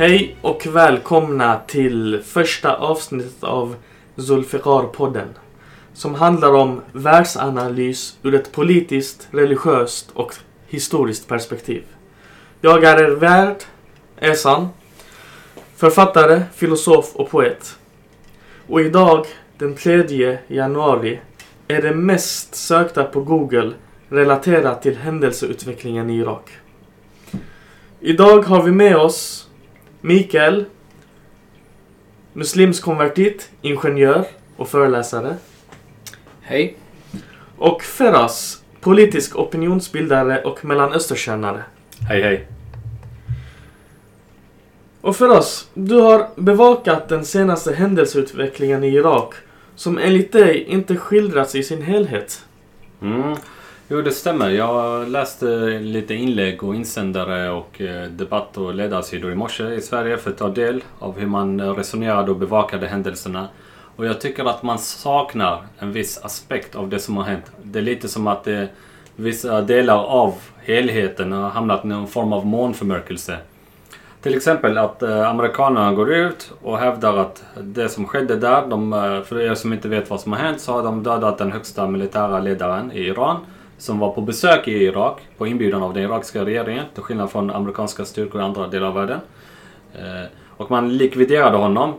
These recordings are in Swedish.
Hej och välkomna till första avsnittet av Zulfiqar-podden. Som handlar om världsanalys ur ett politiskt, religiöst och historiskt perspektiv. Jag är er värd, Esan. Författare, filosof och poet. Och idag, den 3 januari, är det mest sökta på Google relaterat till händelseutvecklingen i Irak. Idag har vi med oss Mikael, muslimsk konvertit, ingenjör och föreläsare. Hej. Och Feras, politisk opinionsbildare och mellanösterkännare. Hej hej. Och Feras, du har bevakat den senaste händelseutvecklingen i Irak som enligt dig inte skildrats i sin helhet. Mm. Jo, det stämmer. Jag läste lite inlägg och insändare och eh, debatt och ledarsidor i morse i Sverige för att ta del av hur man eh, resonerade och bevakade händelserna. Och jag tycker att man saknar en viss aspekt av det som har hänt. Det är lite som att det, vissa delar av helheten har hamnat i någon form av månförmörkelse. Till exempel att amerikanerna går ut och hävdar att det som skedde där, de, för er som inte vet vad som har hänt, så har de dödat den högsta militära ledaren i Iran som var på besök i Irak på inbjudan av den irakiska regeringen, till skillnad från amerikanska styrkor i andra delar av världen. Eh, och man likviderade honom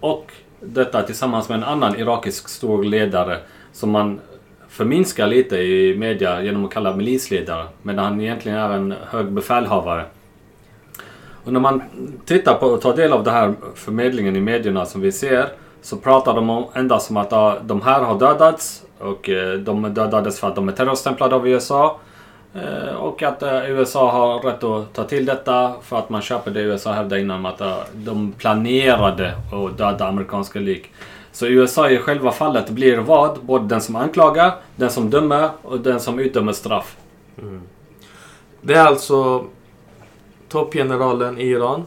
och detta tillsammans med en annan irakisk stor ledare som man förminskar lite i media genom att kalla milisledare, medan han egentligen är en hög befälhavare. Och när man tittar på och tar del av den här förmedlingen i medierna som vi ser så pratar de endast om att de här har dödats och eh, de dödades för att de är terrorstämplade av USA. Eh, och att eh, USA har rätt att ta till detta för att man köper det USA hävdade innan att de planerade att döda amerikanska lik. Så USA i själva fallet blir vad? Både den som anklagar, den som dömer och den som utdömer straff. Mm. Det är alltså toppgeneralen i Iran,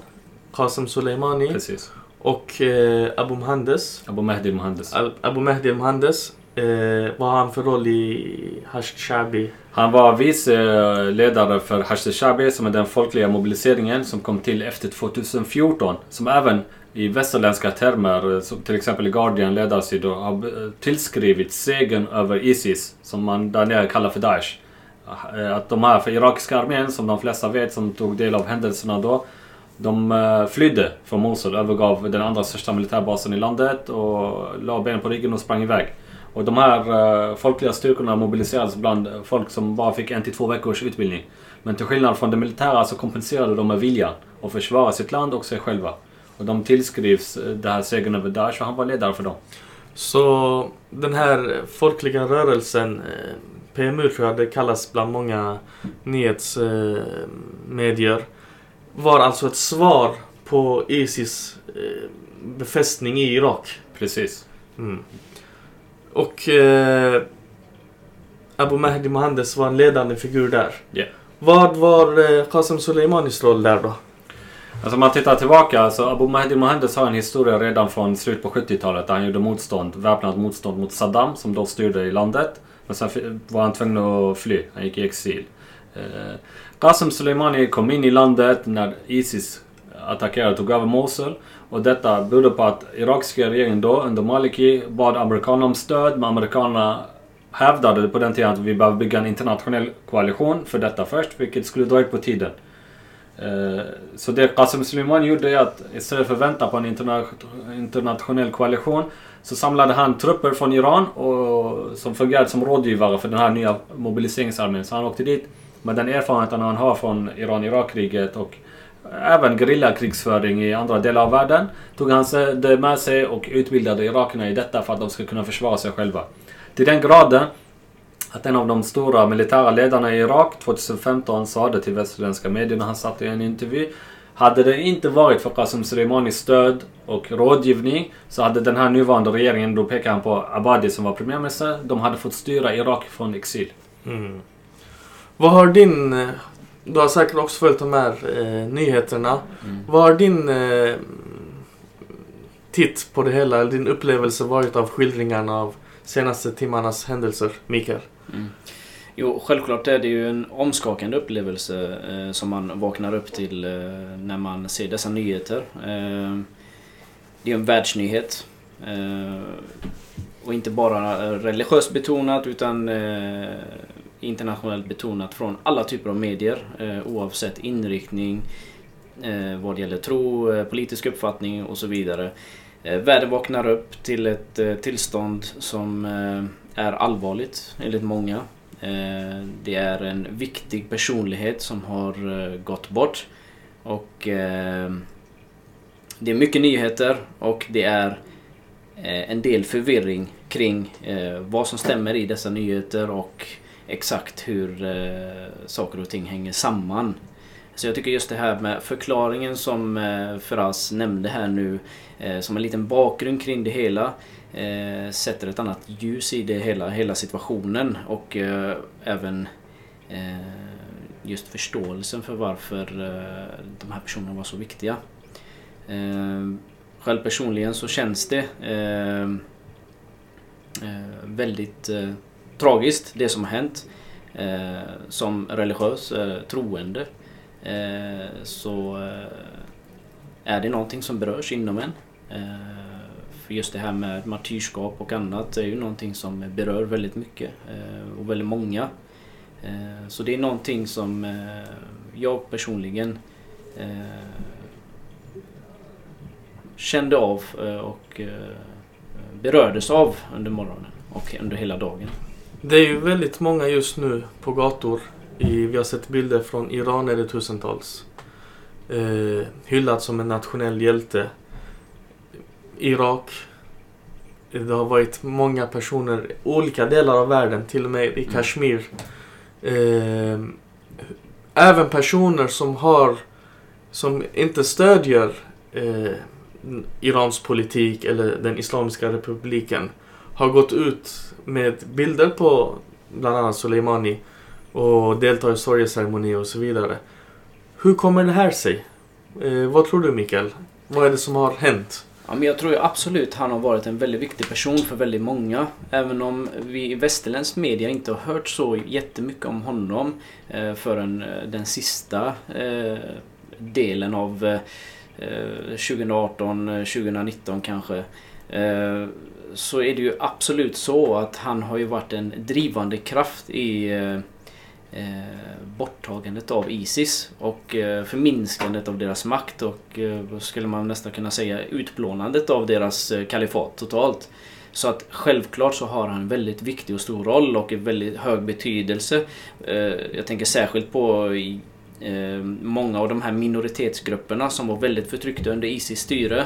Qasem Soleimani. Precis. Och eh, Abu Mohandes. Abu Mehdi Mohandes. Abu Mehdi Mohandes. Eh, vad har han för roll i Hashd Shabi? Han var vice eh, ledare för Hashd Shabi som är den folkliga mobiliseringen som kom till efter 2014. Som även i västerländska termer, eh, som till exempel i Guardian ledarsidor, har eh, tillskrivit segern över Isis, som man där nere kallar för Daesh. Att de här för irakiska armén, som de flesta vet, som tog del av händelserna då, de flydde från Mosul, övergav den andra största militärbasen i landet och la benen på ryggen och sprang iväg. Och de här uh, folkliga styrkorna mobiliserades bland folk som bara fick en till två veckors utbildning. Men till skillnad från det militära så kompenserade de med viljan att försvara sitt land och sig själva. Och de tillskrivs uh, det här segern över Daesh och han var ledare för dem. Så den här folkliga rörelsen, eh, PMU tror jag det kallas bland många nyhetsmedier, var alltså ett svar på Isis befästning i Irak. Precis. Mm. Och eh, Abu Mahdi Mohandes var en ledande figur där. Yeah. Vad var eh, Qasem Soleimanis roll där då? Alltså om man tittar tillbaka så Abu Mahdi Mohandes har en historia redan från slutet på 70-talet där han gjorde motstånd, väpnat motstånd mot Saddam som då styrde i landet. Men sen var han tvungen att fly, han gick i exil. Eh, Qasem Soleimani kom in i landet när Isis attackerade och tog över Mosul. Och detta berodde på att irakiska regeringen då under Maliki bad amerikanerna om stöd. Men amerikanerna hävdade på den tiden att vi behöver bygga en internationell koalition för detta först, vilket skulle dra ut på tiden. Eh, så det Qasem Soleimani gjorde är att istället för att vänta på en interna internationell koalition så samlade han trupper från Iran och, som fungerade som rådgivare för den här nya mobiliseringsarmén. Så han åkte dit med den erfarenheten han har från Iran-Irak-kriget och även gerillakrigsföring i andra delar av världen. Tog han det med sig och utbildade irakerna i detta för att de ska kunna försvara sig själva. Till den graden att en av de stora militära ledarna i Irak 2015 sa det till västerländska medier när han satt i en intervju. Hade det inte varit för Qasem Soleimanis stöd och rådgivning så hade den här nuvarande regeringen, då pekar han på Abadi som var premiärminister, de hade fått styra Irak från exil. Mm. Vad har din du har säkert också följt de här eh, nyheterna. Mm. Vad har din eh, titt på det hela, eller din upplevelse varit av skildringarna av senaste timmarnas händelser, Mikael? Mm. Jo, självklart är det ju en omskakande upplevelse eh, som man vaknar upp till eh, när man ser dessa nyheter. Eh, det är en världsnyhet. Eh, och inte bara religiöst betonat utan eh, internationellt betonat från alla typer av medier eh, oavsett inriktning eh, vad det gäller tro, eh, politisk uppfattning och så vidare. Världen vaknar upp till ett tillstånd som är allvarligt enligt många. Det är en viktig personlighet som har gått bort. Och det är mycket nyheter och det är en del förvirring kring vad som stämmer i dessa nyheter och exakt hur eh, saker och ting hänger samman. Så jag tycker just det här med förklaringen som eh, Firas nämnde här nu eh, som en liten bakgrund kring det hela eh, sätter ett annat ljus i det hela, hela situationen och eh, även eh, just förståelsen för varför eh, de här personerna var så viktiga. Eh, själv personligen så känns det eh, väldigt tragiskt det som har hänt. Eh, som religiös eh, troende eh, så är det någonting som berörs inom en. För just det här med martyrskap och annat är ju någonting som berör väldigt mycket eh, och väldigt många. Eh, så det är någonting som eh, jag personligen kände av och berördes av under morgonen och under hela dagen. Det är ju väldigt många just nu på gator. I, vi har sett bilder från Iran är det tusentals. Eh, hyllad som en nationell hjälte. Irak. Det har varit många personer i olika delar av världen, till och med i mm. Kashmir. Eh, även personer som har som inte stödjer eh, Irans politik eller den Islamiska republiken har gått ut med bilder på bland annat Soleimani och deltar i sorgeceremoni och så vidare. Hur kommer det här sig? Eh, vad tror du Mikael? Vad är det som har hänt? Ja, men jag tror ju absolut han har varit en väldigt viktig person för väldigt många. Även om vi i västerländsk media inte har hört så jättemycket om honom eh, förrän eh, den sista eh, delen av eh, eh 2018, 2019 eh, kanske. Så är det ju absolut så att han har ju varit en drivande kraft i eh, eh borttagandet av Isis och eh, förminskandet av deras makt och eh, skulle man nästan kunna säga utplånandet av deras eh, kalifat totalt. Så att självklart så har han en väldigt viktig och stor roll och en väldigt hög betydelse. Eh, jag tänker särskilt på i, eh, många av de här minoritetsgrupperna som var väldigt förtryckta under Isis styre.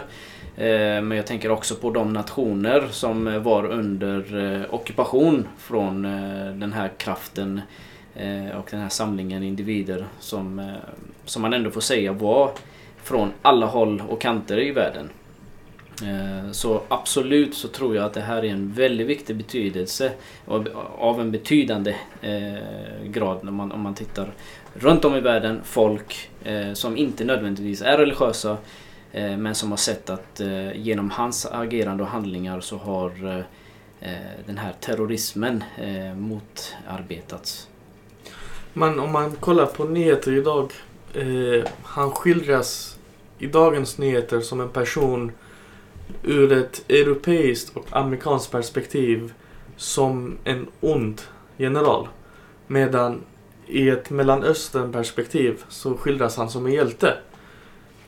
Eh, men jag tänker också på de nationer som var under eh, ockupation från eh, den här kraften och den här samlingen individer som, som man ändå får säga var från alla håll och kanter i världen. Så absolut så tror jag att det här är en väldigt viktig betydelse av en betydande grad när man, om man tittar runt om i världen. Folk som inte nödvändigtvis är religiösa Eh, men som har sett att eh, genom hans agerande och handlingar så har eh, den här terrorismen motarbetats. Men om man kollar på nyheter idag. Eh, han skildras i dagens nyheter som en person ur ett europeiskt och amerikanskt perspektiv som en ond general. Medan i ett mellanöstern perspektiv så skildras han som en hjälte.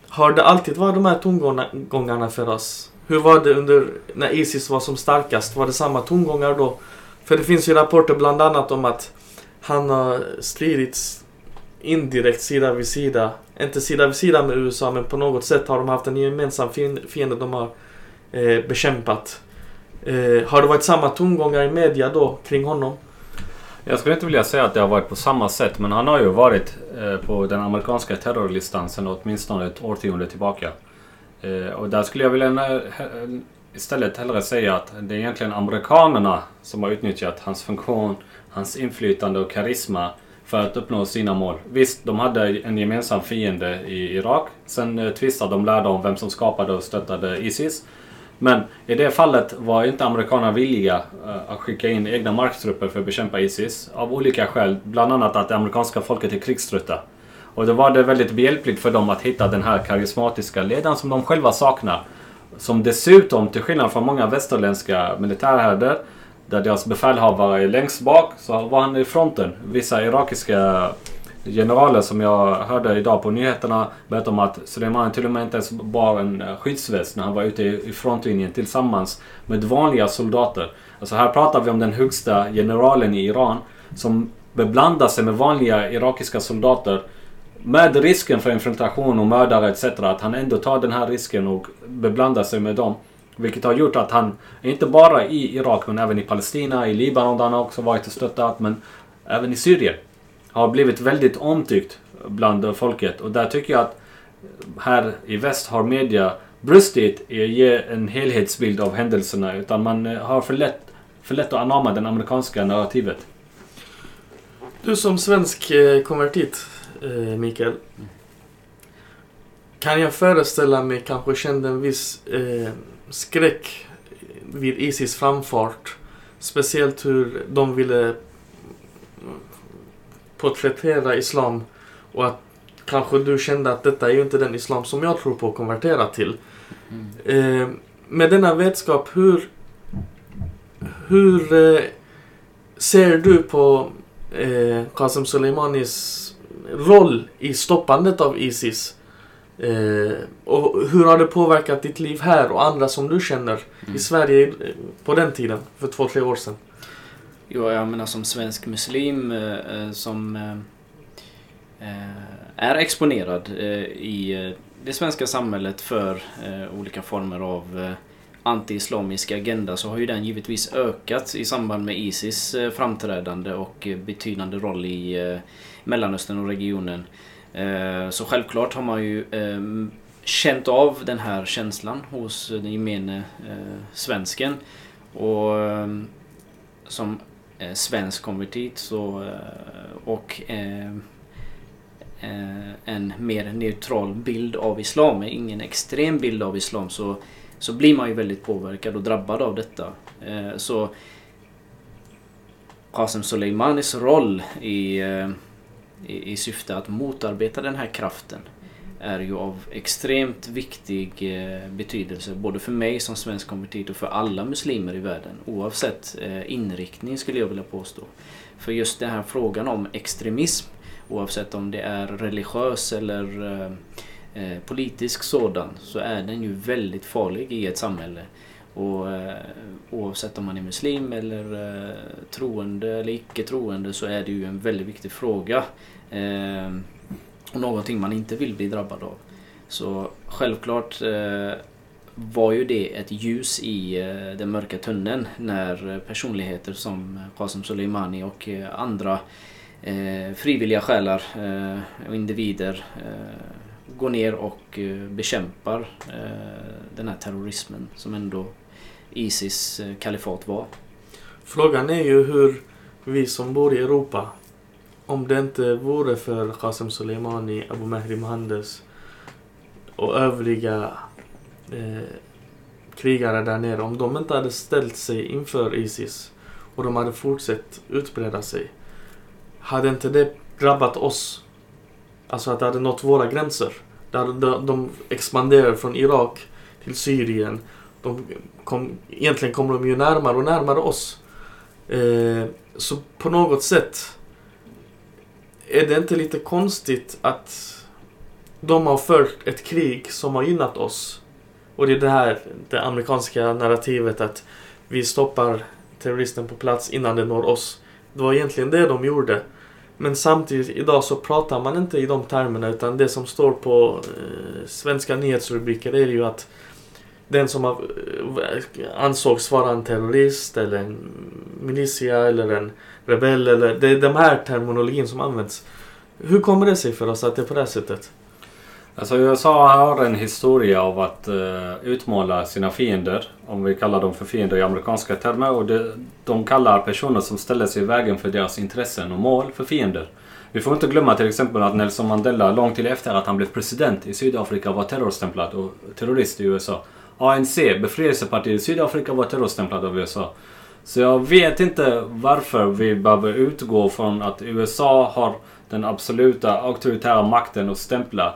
Har det alltid varit de här tongångarna för oss? Hur var det under när Isis var som starkast? Var det samma tongångar då? För det finns ju rapporter bland annat om att han har stridits indirekt sida vid sida. Inte sida vid sida med USA men på något sätt har de haft en gemensam fiende de har eh, bekämpat. Eh, har det varit samma tongångar i media då kring honom? Jag skulle inte vilja säga att det har varit på samma sätt men han har ju varit eh, på den amerikanska terrorlistan sedan åtminstone ett årtionde tillbaka. Eh, och där skulle jag vilja eh, istället hellre säga att det är egentligen amerikanerna som har utnyttjat hans funktion hans inflytande och karisma för att uppnå sina mål. Visst, de hade en gemensam fiende i Irak. Sen tvistade de lärde om vem som skapade och stöttade Isis. Men i det fallet var inte amerikanerna villiga eh, att skicka in egna marktrupper för att bekämpa Isis. Av olika skäl. Bland annat att det amerikanska folket är krigströtta. Och då var det väldigt behjälpligt för dem att hitta den här karismatiska ledaren som de själva saknar. Som dessutom, till skillnad från många västerländska militärherdar där deras befälhavare är längst bak, så var han i fronten. Vissa irakiska generalen som jag hörde idag på nyheterna berättade om att Suleiman till och med inte ens bar en eh, skyddsväst när han var ute i frontlinjen tillsammans med vanliga soldater. Alltså här pratar vi om den högsta generalen i Iran som beblandar sig med vanliga irakiska soldater med risken för infiltration och mördare etc. Att han ändå tar den här risken och beblandar sig med dem. Vilket har gjort att han, inte bara i Irak men även i Palestina, i Libanon där han också varit och stöttat, men även i Syrien. Har blivit väldigt omtyckt bland folket. Och där tycker jag att här i väst har media brustit i att ge en helhetsbild av händelserna. Utan man eh, har för lätt, för lätt att anamma det amerikanska narrativet. Du som svensk eh, konvertit, eh, Mikael. Kan jag föreställa mig kanske kände en viss eh, skräck vid Isis framfart. Speciellt hur de ville porträttera islam och att kanske du kände att detta är ju inte den islam som jag tror på att konvertera till. Mm. Eh, med denna vetskap, hur, hur eh, ser du på eh, Qasem Soleimanis roll i stoppandet av Isis? Eh, och hur har det påverkat ditt liv här och andra som du känner mm. i Sverige eh, på den tiden, för två, tre år sedan? Jo, jag menar som svensk muslim eh, eh, som eh, är exponerad i det svenska samhället för olika former av anti-islamisk agenda så har ju den givetvis ökat i samband med Isis framträdande och betydande roll i Mellanöstern och regionen. Så självklart har man ju känt av den här känslan hos den gemene svensken. Och som eh, svensk konvertit så, eh, och eh, eh, en mer neutral bild av islam, ingen extrem bild av islam så, så blir man ju väldigt påverkad och drabbad av detta. Eh, så Qasem Soleimanis roll i, eh, i, i syfte att motarbeta den här kraften är ju av extremt viktig eh, betydelse både för mig som svensk konvertit och för alla muslimer i världen oavsett eh, inriktning skulle jag vilja påstå. För just den här frågan om extremism oavsett om det är religiös eller eh, politisk sådan så är den ju väldigt farlig i ett samhälle. Och Oavsett om man är muslim eller troende eller icke troende så är det ju en väldigt viktig fråga. Och någonting man inte vill bli drabbad av. Så självklart eh, var ju det ett ljus i eh, den mörka tunneln när eh, personligheter som eh, Qasem Soleimani och eh, andra eh, frivilliga själar eh, och individer eh, går ner och eh, bekämpar den här terrorismen som ändå Isis kalifat var. Frågan är ju hur vi som bor i Europa om det inte vore för Qasem Soleimani, Abu Mahdi Mohandes och övriga eh, krigare där nere. Om de inte hade ställt sig inför Isis och de hade fortsatt utbreda sig. Hade inte det drabbat oss? Alltså att det hade nått våra gränser. Där de expanderade från Irak till Syrien. De kom, egentligen kommer de ju närmare och närmare oss. Eh, så på något sätt är det inte lite konstigt att de har fört ett krig som har gynnat oss? Och det är det här, det amerikanska narrativet att vi stoppar terroristen på plats innan den når oss. Det var egentligen det de gjorde. Men samtidigt idag så pratar man inte i de termerna utan det som står på eh, svenska nyhetsrubriker är ju att den som eh, ansågs vara en terrorist eller en militia eller en rebell eller det är de här terminologin som används. Hur kommer det sig för oss att det är på det här sättet? Alltså USA har en historia av att uh, utmåla sina fiender, om vi kallar dem för fiender i amerikanska termer. Och det, de kallar personer som ställer sig i vägen för deras intressen och mål för fiender. Vi får inte glömma till exempel att Nelson Mandela långt till efter att han blev president i Sydafrika var terrorstämplad och terrorist i USA. ANC, befrielsepartiet i Sydafrika, var terrorstämplad av USA. Så jag vet inte varför vi behöver utgå från att USA har den absoluta auktoritära makten att stämpla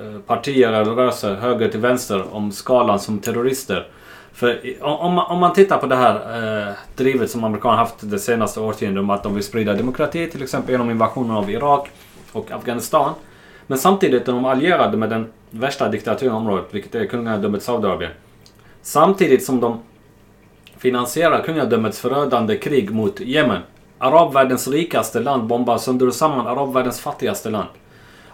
eh, partier eller rörelser höger till vänster om skalan som terrorister. För om man, om man tittar på det här eh, drivet som amerikanerna haft det senaste årtiondet om att de vill sprida demokrati till exempel genom invasionen av Irak och Afghanistan. Men samtidigt är de allierade med den värsta diktaturen i området, vilket är kungadömet Saudiarabien. Samtidigt som de finansierar kungadömets förödande krig mot Jemen. Arabvärldens rikaste land bombar sönder och samman arabvärldens fattigaste land.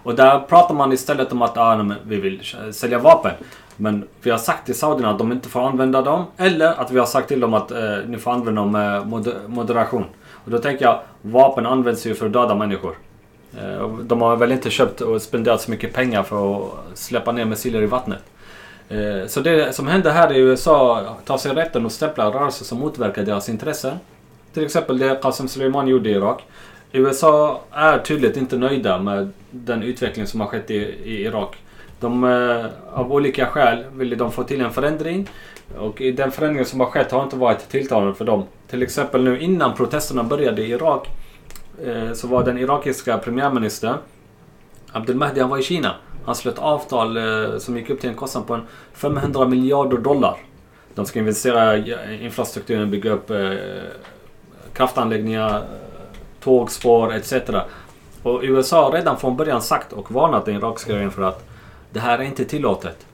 Och där pratar man istället om att ah, nej, vi vill sälja vapen. Men vi har sagt till saudierna att de inte får använda dem. Eller att vi har sagt till dem att eh, ni får använda dem med moderation. Och då tänker jag, vapen används ju för att döda människor. Eh, de har väl inte köpt och spenderat så mycket pengar för att släppa ner missiler i vattnet. Eh, så det som händer här i USA tar sig rätten att stämpla rörelser som motverkar deras intressen. Till exempel det Qasem Soleimani gjorde i Irak. USA är tydligt inte nöjda med den utveckling som har skett i, i Irak. De, eh, av olika skäl ville de få till en förändring. Och den förändringen som har skett har inte varit tilltalande för dem. Till exempel nu innan protesterna började i Irak Eh, så var den irakiska premiärministern Abdel Mahdi han var i Kina. Han slöt avtal eh, som gick upp till en kostnad på 500 miljarder dollar. De ska investera i eh, infrastrukturen, bygga upp kraftanläggningar, tågspår etc. Och USA har redan från början sagt och varnat den irakiska regeringen för att det här är inte tillåtet.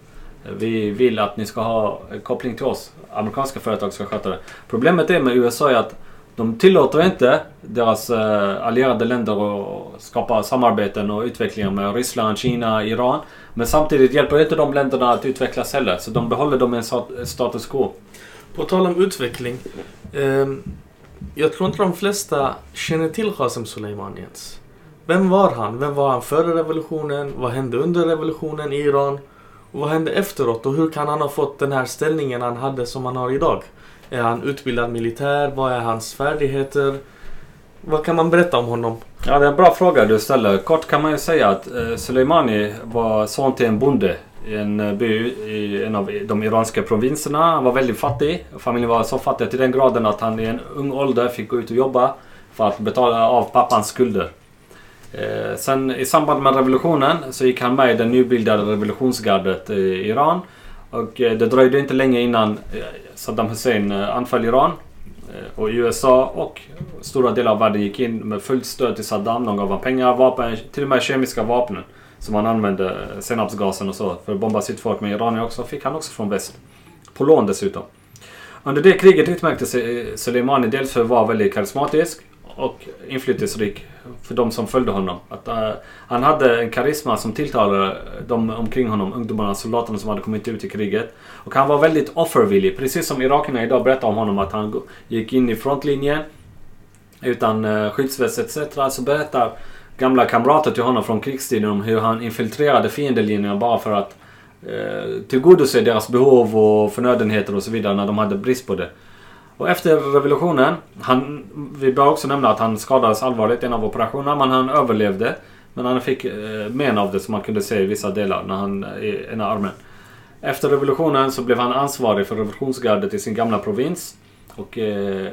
Vi vill att ni ska ha koppling till oss. Amerikanska företag ska sköta det. Problemet är med USA är att de tillåter inte deras eh, allierade länder att skapa samarbeten och utvecklingar med Ryssland, Kina, Iran. Men samtidigt hjälper inte de länderna att utvecklas heller. Så de behåller dem i en status quo. På tal om utveckling. Eh, jag tror inte de flesta känner till Qasem Soleimani ens. Vem var han? Vem var han före revolutionen? Vad hände under revolutionen i Iran? Och vad hände efteråt? Och hur kan han ha fått den här ställningen han hade som han har idag? Är han utbildad militär? Vad är hans färdigheter? Vad kan man berätta om honom? Ja, det är en bra fråga du ställer. Kort kan man ju säga att eh, Soleimani var son till en bonde i en eh, by i en av de iranska provinserna. Han var väldigt fattig. Familjen var så fattig till den graden att han i en ung ålder fick gå ut och jobba för att betala av pappans skulder. Eh, sen i samband med revolutionen så gick han med i det nybildade revolutionsgardet i Iran. Och det dröjde inte länge innan Saddam Hussein eh, anföll Iran. Eh, och USA och stora delar av världen gick in med fullt stöd till Saddam. De gav honom pengar, vapen, till och med kemiska vapen. Som han använde, eh, senapsgasen och så, för att bomba sitt folk med Iranier också. Fick han också från väst. På lån dessutom. Under det kriget utmärkte sig Soleimani dels för att vara väldigt karismatisk och inflytelserik för de som följde honom. Att, uh, han hade en karisma som tilltalade de omkring honom, ungdomarna, soldaterna som hade kommit ut i kriget. Och han var väldigt offervillig, precis som irakierna idag berättar om honom att han gick in i frontlinjen utan uh, skyddsväst etc. Så berättar gamla kamrater till honom från krigstiden om hur han infiltrerade fiendelinjerna bara för att uh, tillgodose deras behov och förnödenheter och så vidare när de hade brist på det. Och efter revolutionen, han, vi bör också nämna att han skadades allvarligt i en av operationerna, men han överlevde. Men han fick eh, men av det som man kunde se i vissa delar när han, eh, i ena armen. Efter revolutionen så blev han ansvarig för revolutionsgardet i sin gamla provins. Och eh,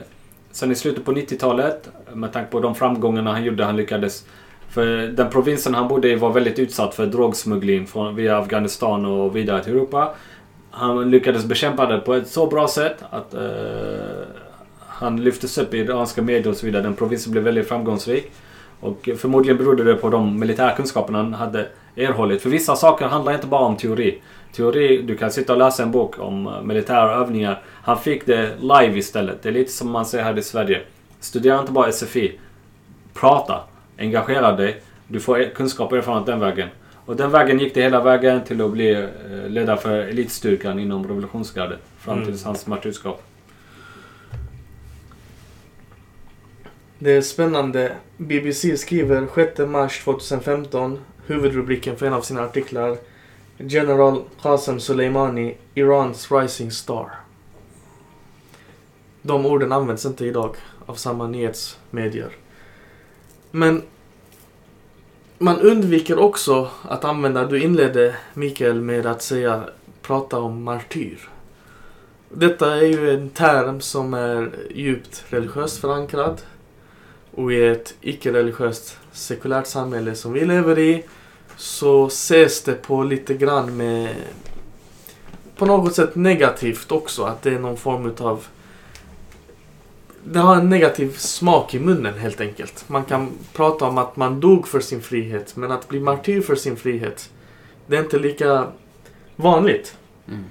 sen i slutet på 90-talet, med tanke på de framgångarna han gjorde, han lyckades för den provinsen han bodde i var väldigt utsatt för drogsmuggling från, via Afghanistan och vidare till Europa. Han lyckades bekämpa det på ett så bra sätt att eh, han lyftes upp i iranska medier och så vidare. Den provinsen blev väldigt framgångsrik. Och förmodligen berodde det på de militära kunskaperna han hade erhållit. För vissa saker handlar inte bara om teori. Teori, du kan sitta och läsa en bok om eh, militära övningar. Han fick det live istället. Det är lite som man säger här i Sverige. Studera inte bara SFI. Prata. Engagera dig. Du får e- kunskap och erfarenhet den vägen. Och den vägen gick det hela vägen till att bli eh, ledare för elitstyrkan inom revolutionsgardet. Fram Mm. till hans martyrskap. Det är spännande. BBC skriver 6 mars 2015 huvudrubriken för en av sina artiklar General Qasem Soleimani, Irans rising star. De orden används inte idag av samma nyhetsmedier. Men man undviker också att använda, du inledde Mikael med att säga prata om martyr. Detta är ju en term som är djupt religiöst förankrad. Och i ett icke-religiöst sekulärt samhälle som vi lever i så ses det på lite grann med på något sätt negativt också. Att det är någon form utav det har en negativ smak i munnen helt enkelt. Man kan prata om att man dog för sin frihet, men att bli martyr för sin frihet, det är inte lika vanligt. Mm.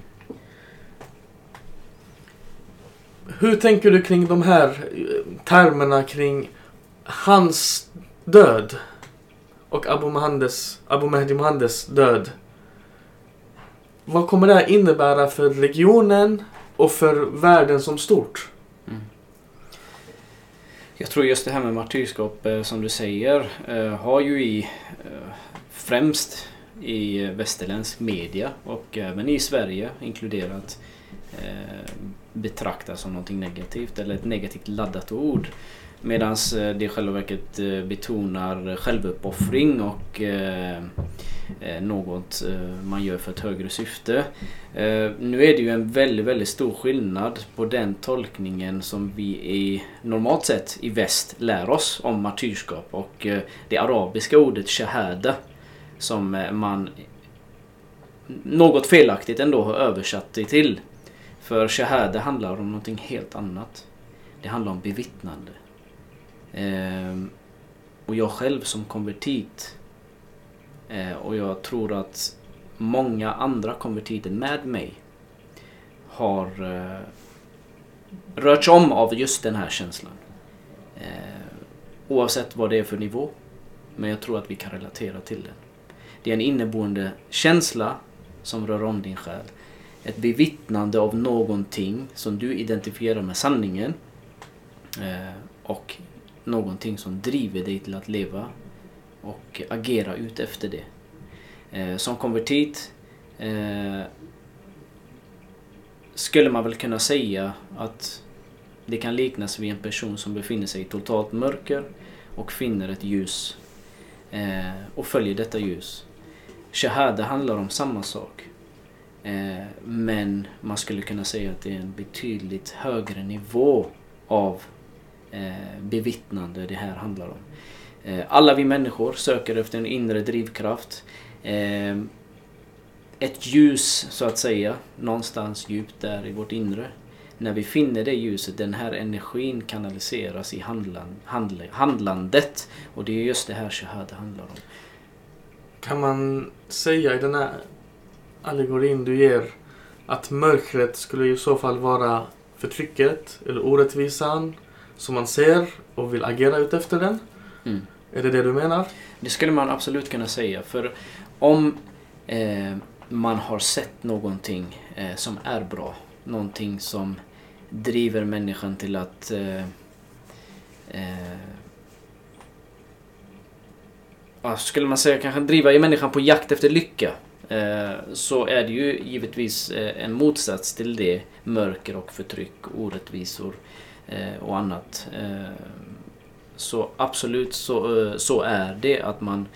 Hur tänker du kring de här eh, termerna kring hans död och Abu, Mohandes, Abu Mehdi Mohandes död? Vad kommer det här innebära för regionen och för världen som stort? Jag tror just det här med martyrskap eh, som du säger eh, har ju i eh, främst i västerländsk media och även i Sverige inkluderat betraktas som någonting negativt eller ett negativt laddat ord. Medan eh, det i själva verket eh, betonar självuppoffring och eh, något man gör för ett högre syfte. Nu är det ju en väldigt, väldigt stor skillnad på den tolkningen som vi i, normalt sett i väst lär oss om martyrskap och det arabiska ordet shahada som man något felaktigt ändå har översatt det till. För shahada handlar om någonting helt annat. Det handlar om bevittnande. Eh, och jag själv som konvertit eh, och jag tror att många andra konvertiter med mig har eh, rörts om av just den här känslan. Eh, oavsett vad det är för nivå. Men jag tror att vi kan relatera till den. Det är en inneboende känsla som rör om din själ. Ett bevittnande av någonting som du identifierar med sanningen. Eh, och någonting som driver dig till att leva och agera ut efter det. Eh, som konvertit eh, skulle man väl kunna säga att det kan liknas vid en person som befinner sig i totalt mörker och finner ett ljus eh, och följer detta ljus. Shahada handlar om samma sak. Eh, men man skulle kunna säga att det är en betydligt högre nivå av Eh, bevittnande det här handlar om. Eh, alla vi människor söker efter en inre drivkraft. Eh, ett ljus så att säga, någonstans djupt där i vårt inre. När vi finner det ljuset, den här energin kanaliseras i handlan, handl, handlandet. Och det är just det här shahada handlar om. Kan man säga i den här allegorin du ger att mörkret skulle i så fall vara förtrycket eller orättvisan som man ser och vill agera ut efter den? Mm. Är det det du menar? Det skulle man absolut kunna säga. För om eh, man har sett någonting eh, som är bra, någonting som driver människan till att eh, eh, skulle man säga kanske driva människan på jakt efter lycka. Eh, så är det ju givetvis eh, en motsats till det. Mörker och förtryck, orättvisor Eh, och annat. Eh, så absolut så, eh, så är det att man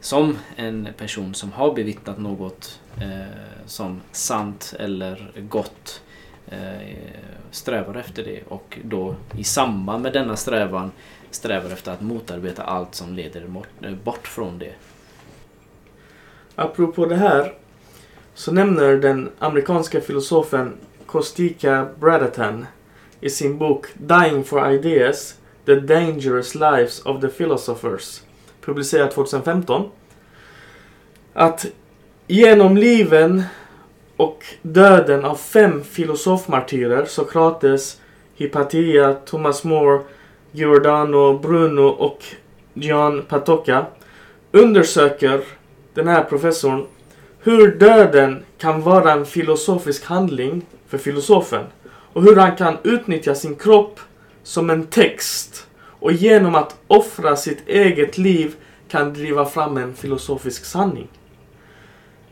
som en person som har bevittnat något eh, som sant eller gott eh, strävar efter det och då i samband med denna strävan strävar efter att motarbeta allt som leder bort, eh, bort från det. Apropå det här så nämner den amerikanska filosofen Kostika Bradatan i sin bok Dying for Ideas The Dangerous Lives of the Philosophers publicerad 2015. Att genom liven och döden av fem filosofmartyrer, Sokrates, Hypatia, Thomas More, Giordano Bruno och Gian Patocca, undersöker den här professorn hur döden kan vara en filosofisk handling för filosofen och hur han kan utnyttja sin kropp som en text och genom att offra sitt eget liv kan driva fram en filosofisk sanning.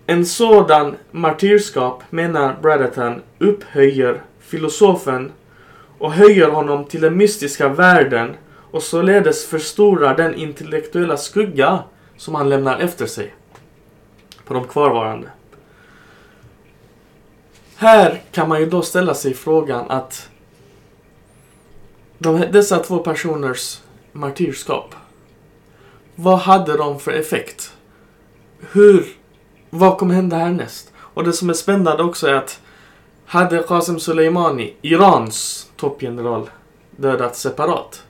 En sådan martyrskap, menar Bradatan, upphöjer filosofen och höjer honom till den mystiska världen och således förstorar den intellektuella skugga som han lämnar efter sig på de kvarvarande här kan man ju då ställa sig frågan att de, dessa två personers martyrskap, vad hade de för effekt? Hur, vad kommer hända härnäst? Och det som är spännande också är att hade Qasem Soleimani, Irans toppgeneral, dödats separat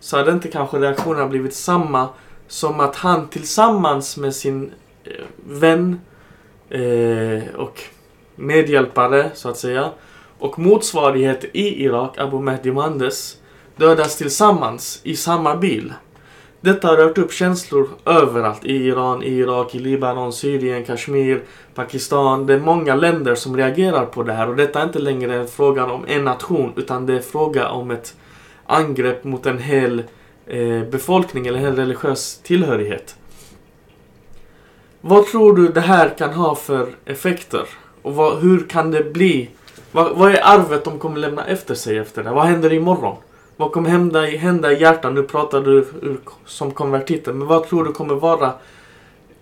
så hade inte kanske reaktionerna blivit samma som att han tillsammans med sin eh, vän eh, och medhjälpare, så att säga, och motsvarighet i Irak, Abu Mehdi Mandes, dödas tillsammans i samma bil. Detta har rört upp känslor överallt i Iran, i Irak, i Libanon, Syrien, Kashmir, Pakistan. Det är många länder som reagerar på det här och detta är inte längre en fråga om en nation utan det är fråga om ett angrepp mot en hel eh, befolkning eller en hel religiös tillhörighet. Vad tror du det här kan ha för effekter? Och vad, hur kan det bli? Vad, vad, är arvet de kommer lämna efter sig efter det? Vad händer imorgon? Vad kommer hända hända i hjärtan? Nu pratar du ur, som konvertiter, men vad tror du kommer vara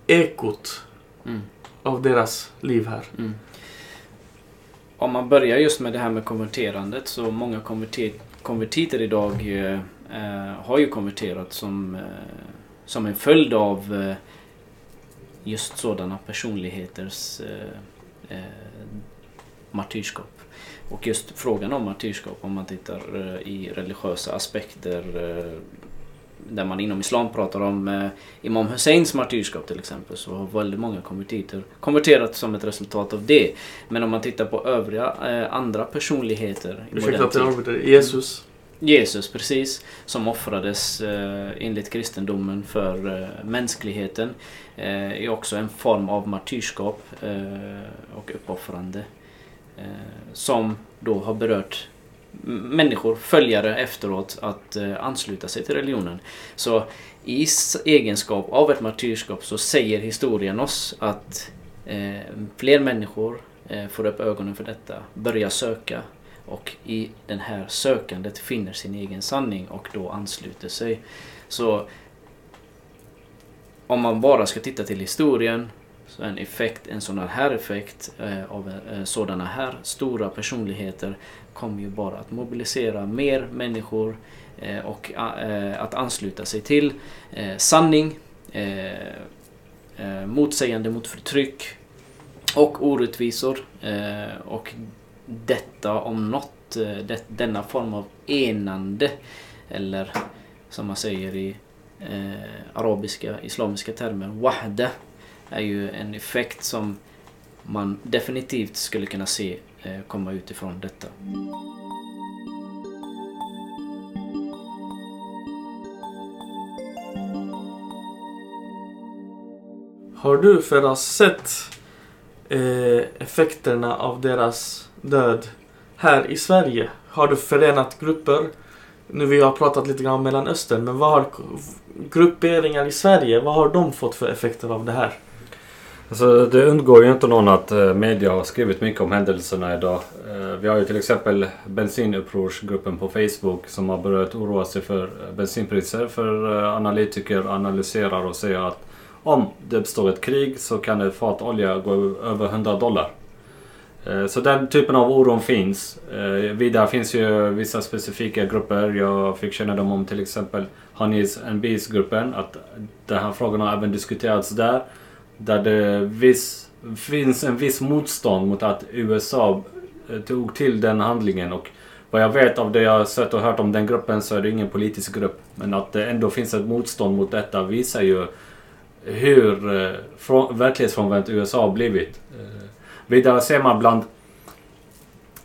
ekot Mm. av deras liv här? Mm. Om man börjar just med det här med konverterandet så många konverter konvertiter idag eh, eh, har ju konverterat som, eh, som en följd av eh, just sådana personligheters eh, martyrskap. Och just frågan om martyrskap om man tittar eh, i religiösa aspekter eh, där man inom Islam pratar om eh, Imam Husseins martyrskap till exempel så har väldigt många konvertiter konverterat som ett resultat av det. Men om man tittar på övriga andra personligheter i Ursäkta modern tid. Jesus. Jesus precis, som offrades eh, enligt kristendomen för eh, mänskligheten. Eh, är också en form av martyrskap eh, och uppoffrande. Eh, som då har berört människor, följare efteråt att eh, ansluta sig till religionen. Så i egenskap av ett martyrskap så säger historien oss att eh, fler människor eh, får upp ögonen för detta, börjar söka och i den här sökandet finner sin egen sanning och då ansluter sig. Så om man bara ska titta till historien så en effekt, en sån här effekt eh, av eh, sådana här stora personligheter kommer ju bara att mobilisera mer människor eh, och eh, att ansluta sig till eh, sanning, eh, eh, motsägande mot förtryck och orättvisor. Eh, och detta om något, eh, det, denna form av enande eller som man säger i eh, arabiska, islamiska termer, wahda är ju en effekt som man definitivt skulle kunna se eh, komma utifrån detta. Har du Ferraz sett eh, effekterna av deras död här i Sverige? Har du förenat grupper? Nu vi har pratat lite grann om Mellanöstern, men vad har grupperingar i Sverige, vad har de fått för effekter av det här? Alltså, det undgår ju inte någon att eh, media har skrivit mycket om händelserna idag. Eh, vi har ju till exempel bensinupprorsgruppen på Facebook som har börjat oroa sig för eh, bensinpriser. För analytiker analyserar och säger att om det uppstår ett krig så kan ett fat olja gå över 100 dollar. Eh, så den typen av oron finns. Eh, vidare finns ju vissa specifika grupper. Jag fick kännedom om till exempel Honeys and Bees-gruppen. Att den här frågan har även diskuterats där. Där det viss, finns en viss motstånd mot att USA eh, tog till den handlingen. Och vad jag vet av det jag har sett och hört om den gruppen så är det ingen politisk grupp. Men att det ändå finns ett motstånd mot detta visar ju hur verklighetsfrånvänt USA har blivit. Vidare ser man bland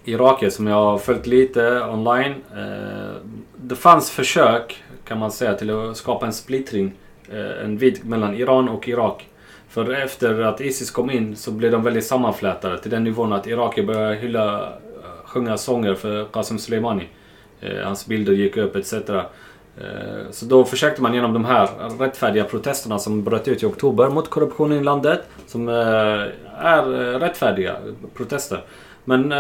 irakier som jag har följt lite online. Eh, det fanns försök kan man säga till att skapa en splittring. Eh, en vid mellan Iran och Irak. För efter att Isis kom in så blev de väldigt sammanflätade till den nivån att irakier började hylla, eh, sjunga sånger för Qasem Soleimani. Eh, hans bilder gick upp etc. Eh, så då försökte man genom de här rättfärdiga protesterna som bröt ut i oktober mot korruptionen i landet, som eh, är eh, rättfärdiga protester. Men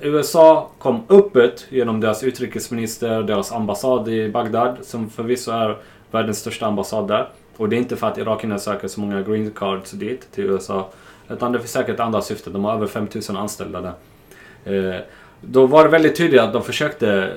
USA kom öppet genom deras utrikesminister, deras ambassad i Bagdad, som förvisso är världens största ambassad där. Och det är inte för att irakierna söker så många green cards dit, till USA. Utan det finns säkert andra syften. De har över 5000 anställda där. Då var det väldigt tydligt att de försökte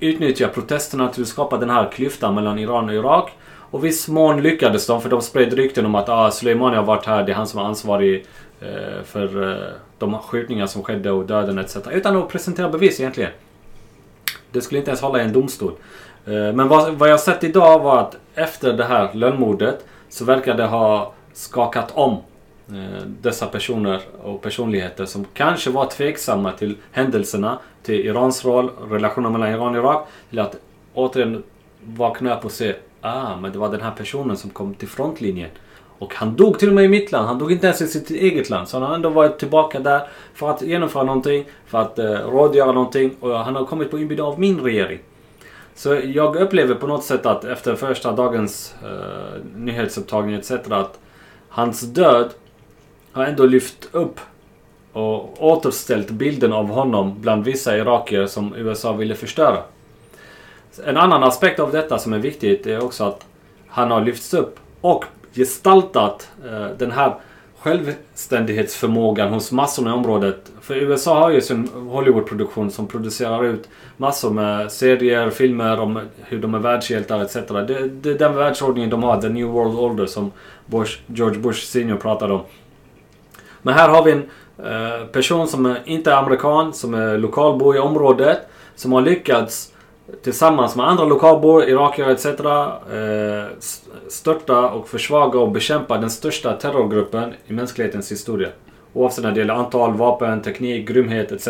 utnyttja protesterna till att skapa den här klyftan mellan Iran och Irak. Och viss mån lyckades de för de spred rykten om att ah, Soleimani har varit här, det är han som är ansvarig eh, för eh, de skjutningar som skedde och döden etc. Utan att presentera bevis egentligen. Det skulle inte ens hålla i en domstol. Eh, men vad, vad jag sett idag var att efter det här lönnmordet så verkar det ha skakat om Eh, dessa personer och personligheter som kanske var tveksamma till händelserna, till Irans roll, relationen mellan Iran och Irak, till att återigen vakna upp och se ah, men det var den här personen som kom till frontlinjen. Och han dog till och med i mitt land. Han dog inte ens i sitt eget land. Så han har ändå varit tillbaka där för att genomföra någonting, för att eh, rådgöra någonting. Och han har kommit på inbjudan av min regering. Så jag upplever på något sätt att efter första dagens eh, nyhetsupptagning etc. att hans död har ändå lyft upp och återställt bilden av honom bland vissa irakier som USA ville förstöra. En annan aspekt av detta som är viktigt är också att han har lyfts upp och gestaltat eh, den här självständighetsförmågan hos massorna i området. För USA har ju sin Hollywoodproduktion som producerar ut massor med serier, filmer om hur de är världshjältar etc. Det, det är den världsordningen de har, the new world order som Bush, George Bush senior pratade om. Men här har vi en eh, person som inte är amerikan, som är lokalbo i området, som har lyckats tillsammans med andra lokalbor, irakier etc. Eh, störta och försvaga och bekämpa den största terrorgruppen i mänsklighetens historia. Oavsett när det gäller antal, vapen, teknik, grymhet etc.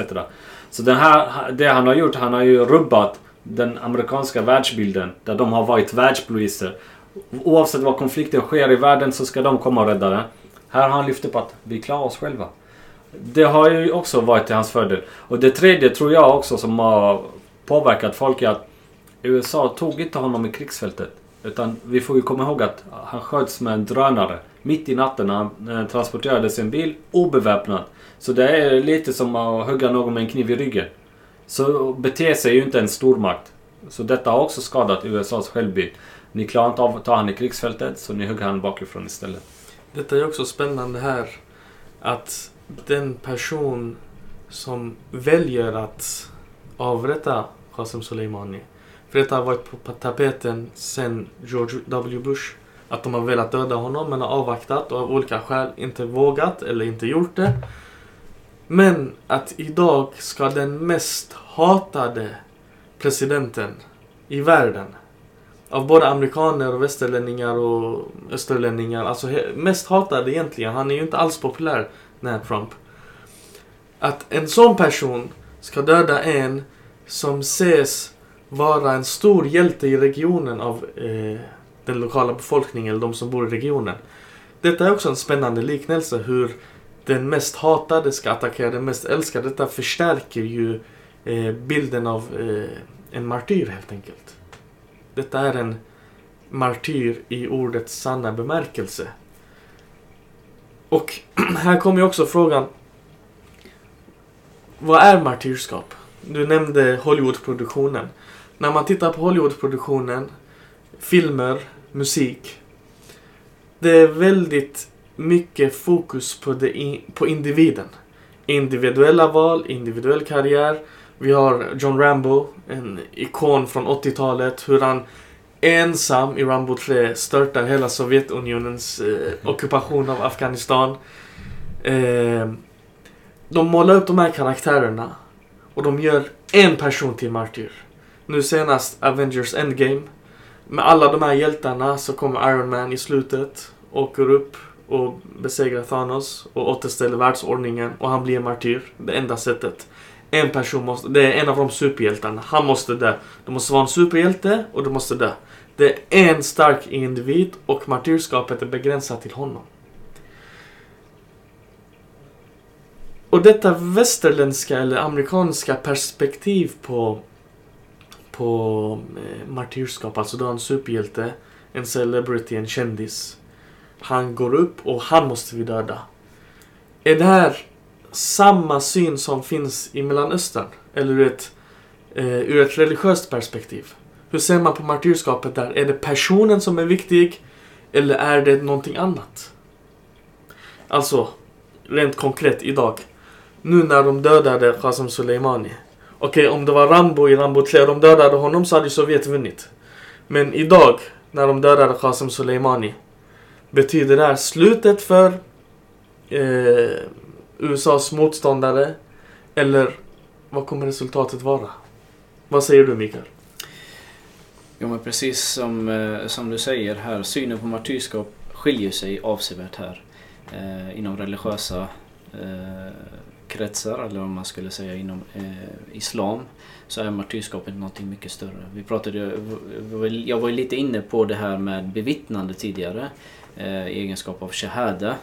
Så den här, det han har gjort, han har ju rubbat den amerikanska världsbilden där de har varit världspoliser. Oavsett var konflikten sker i världen så ska de komma och rädda den. Här har han lyft upp att vi klarar oss själva. Det har ju också varit till hans fördel. Och det tredje tror jag också som har påverkat folk är att USA tog inte honom i krigsfältet. Utan vi får ju komma ihåg att han sköts med en drönare mitt i natten när han transporterade sin bil obeväpnad. Så det är lite som att hugga någon med en kniv i ryggen. Så beter sig ju inte en stormakt. Så detta har också skadat USAs självbild. Ni klarar inte av att ta han i krigsfältet så ni hugger han bakifrån istället. Detta är också spännande här. Att den person som väljer att avrätta Qasem Soleimani. För detta har varit på tapeten sen George W. Bush. Att de har velat döda honom men har avvaktat och av olika skäl inte vågat eller inte gjort det. Men att idag ska den mest hatade presidenten i världen av både amerikaner och västerlänningar och österlänningar, alltså mest hatad egentligen. Han är ju inte alls populär, när Trump. Att en sån person ska döda en som ses vara en stor hjälte i regionen av eh, den lokala befolkningen, eller de som bor i regionen. Detta är också en spännande liknelse hur den mest hatade ska attackera den mest älskade. Detta förstärker ju eh, bilden av eh, en martyr helt enkelt. Detta är en martyr i ordets sanna bemärkelse. Och här kommer ju också frågan. Vad är martyrskap? Du nämnde Hollywoodproduktionen. När man tittar på Hollywoodproduktionen, filmer, musik. Det är väldigt mycket fokus på, det, på individen. Individuella val, individuell karriär. Vi har John Rambo, en ikon från 80-talet. Hur han ensam i Rambo 3 störtar hela Sovjetunionens eh, ockupation av Afghanistan. Eh, de målar upp de här karaktärerna och de gör en person till martyr. Nu senast Avengers Endgame. Med alla de här hjältarna så kommer Iron Man i slutet, åker upp och besegrar Thanos och återställer världsordningen och han blir en martyr. Det enda sättet. En person måste, det är en av de superhjältarna. Han måste dö. Du måste vara en superhjälte och du måste dö. Det är en stark individ och martyrskapet är begränsat till honom. Och detta västerländska eller amerikanska perspektiv på, på eh, martyrskap, alltså du har en superhjälte, en celebrity, en kändis. Han går upp och han måste vi döda. Är det här samma syn som finns i Mellanöstern? Eller ur ett, eh, ur ett religiöst perspektiv? Hur ser man på martyrskapet där? Är det personen som är viktig? Eller är det någonting annat? Alltså, rent konkret idag. nu när de dödade Qasem Soleimani. Okej, om det var Rambo i Rambo 3 och de dödade honom så hade Sovjet vunnit. Men idag, när de dödade Qasem Soleimani, betyder det här slutet för eh, USAs motståndare? Eller vad kommer resultatet vara? Vad säger du Mikael? Jo men precis som, eh, som du säger här, synen på martyrskap skiljer sig avsevärt här. Eh, inom religiösa eh, kretsar, eller om man skulle säga inom eh, Islam, så är martyrskapet någonting mycket större. Vi pratade, jag var lite inne på det här med bevittnande tidigare, eh, i egenskap av shahada.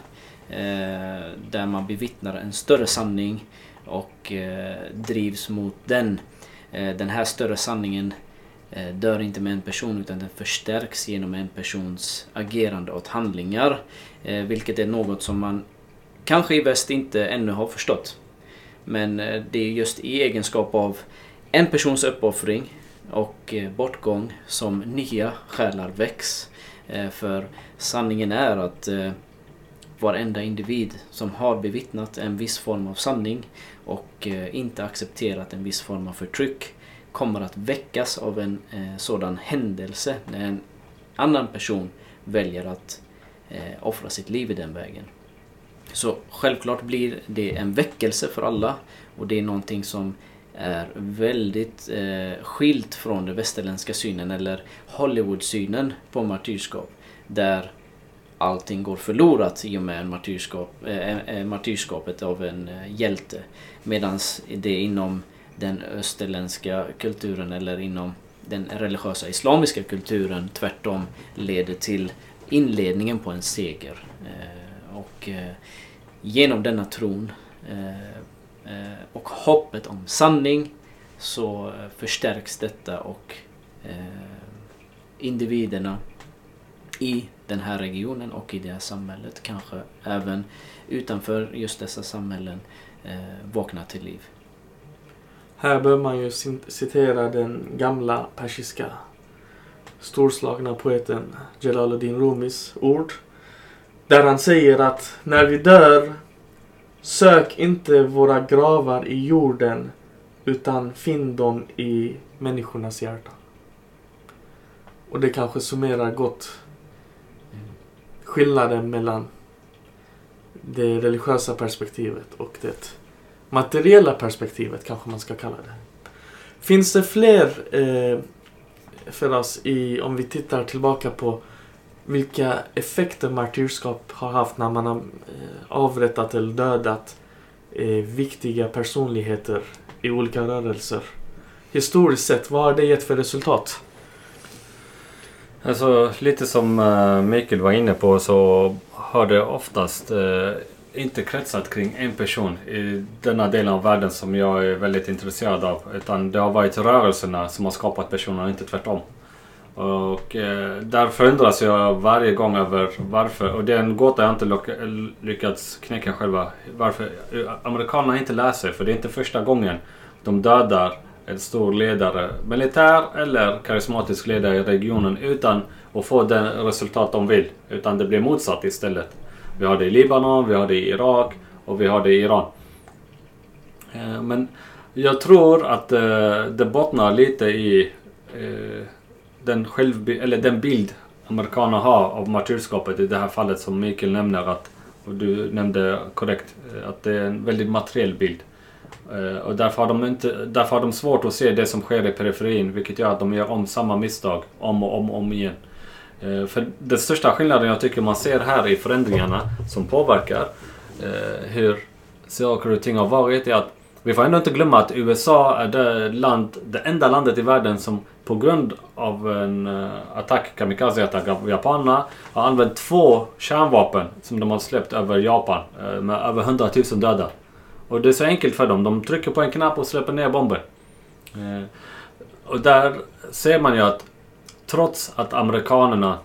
Eh, där man bevittnar en större sanning och eh, drivs mot den. Eh, den här större sanningen eh, dör inte med en person utan den förstärks genom en persons agerande och handlingar. Eh, vilket är något som man kanske i väst inte ännu har förstått. Men eh, det är just i egenskap av en persons uppoffring och eh, bortgång som nya själar väcks. Eh, för sanningen är att eh, varenda individ som har bevittnat en viss form av sanning och eh, inte accepterat en viss form av förtryck kommer att väckas av en eh, sådan händelse när en annan person väljer att eh, offra sitt liv i den vägen. Så självklart blir det en väckelse för alla och det är någonting som är väldigt eh, skilt från den västerländska synen eller Hollywood-synen på martyrskap. Där allting går förlorat i och med martyrskap, eh, eh, martyrskapet av en eh, hjälte. Medan det inom den österländska kulturen eller inom den religiösa islamiska kulturen tvärtom leder till inledningen på en seger. Eh, och eh, genom denna tron eh, eh, och hoppet om sanning så eh, förstärks detta och eh, individerna i den här regionen och i det här samhället, kanske även utanför just dessa samhällen, eh, vaknar till liv. Här bör man ju citera den gamla persiska storslagna poeten Jalaluddin Rumis ord där han säger att när vi dör Sök inte våra gravar i jorden utan finn dem i människornas hjärtan. Och det kanske summerar gott skillnaden mellan det religiösa perspektivet och det materiella perspektivet kanske man ska kalla det. Finns det fler eh, för oss i, om vi tittar tillbaka på vilka effekter martyrskap har haft när man har eh, avrättat eller dödat eh, viktiga personligheter i olika rörelser. Historiskt sett, vad har det gett för resultat? Alltså lite som eh, Mikael var inne på så har det oftast eh, inte kretsat kring en person i denna delen av världen som jag är väldigt intresserad av. Utan det har varit rörelserna som har skapat personerna, inte tvärtom. Och eh, där förundras jag varje gång över varför. Och det är en gåta jag inte lyckats knäcka själva. Varför amerikanerna inte lär sig. För det är inte första gången de dödar en stor ledare, militär eller karismatisk ledare i regionen utan att få det resultat de vill. Utan det blir motsatt istället. Vi har det i Libanon, vi har det i Irak och vi har det i Iran. Eh, men jag tror att eh, det bottnar lite i eh, den, själv, eller den bild amerikaner har av martyrskapet i det här fallet som Mikael nämner att, och du nämnde korrekt, att det är en väldigt materiell bild. Eh, och därför har, de inte, därför har de svårt att se det som sker i periferin vilket gör att de gör om samma misstag om och om och om igen. Eh, för den största skillnaden jag tycker man ser här i förändringarna som påverkar eh, hur saker och ting har varit är att vi får ändå inte glömma att USA är det, land, det enda landet i världen som på grund av en attack, kamikazeattack av japanerna har använt två kärnvapen som de har släppt över Japan med över 100 000 döda. Och det är så enkelt för dem. De trycker på en knapp och släpper ner bomber. Eh, och där ser man ju att trots att amerikanerna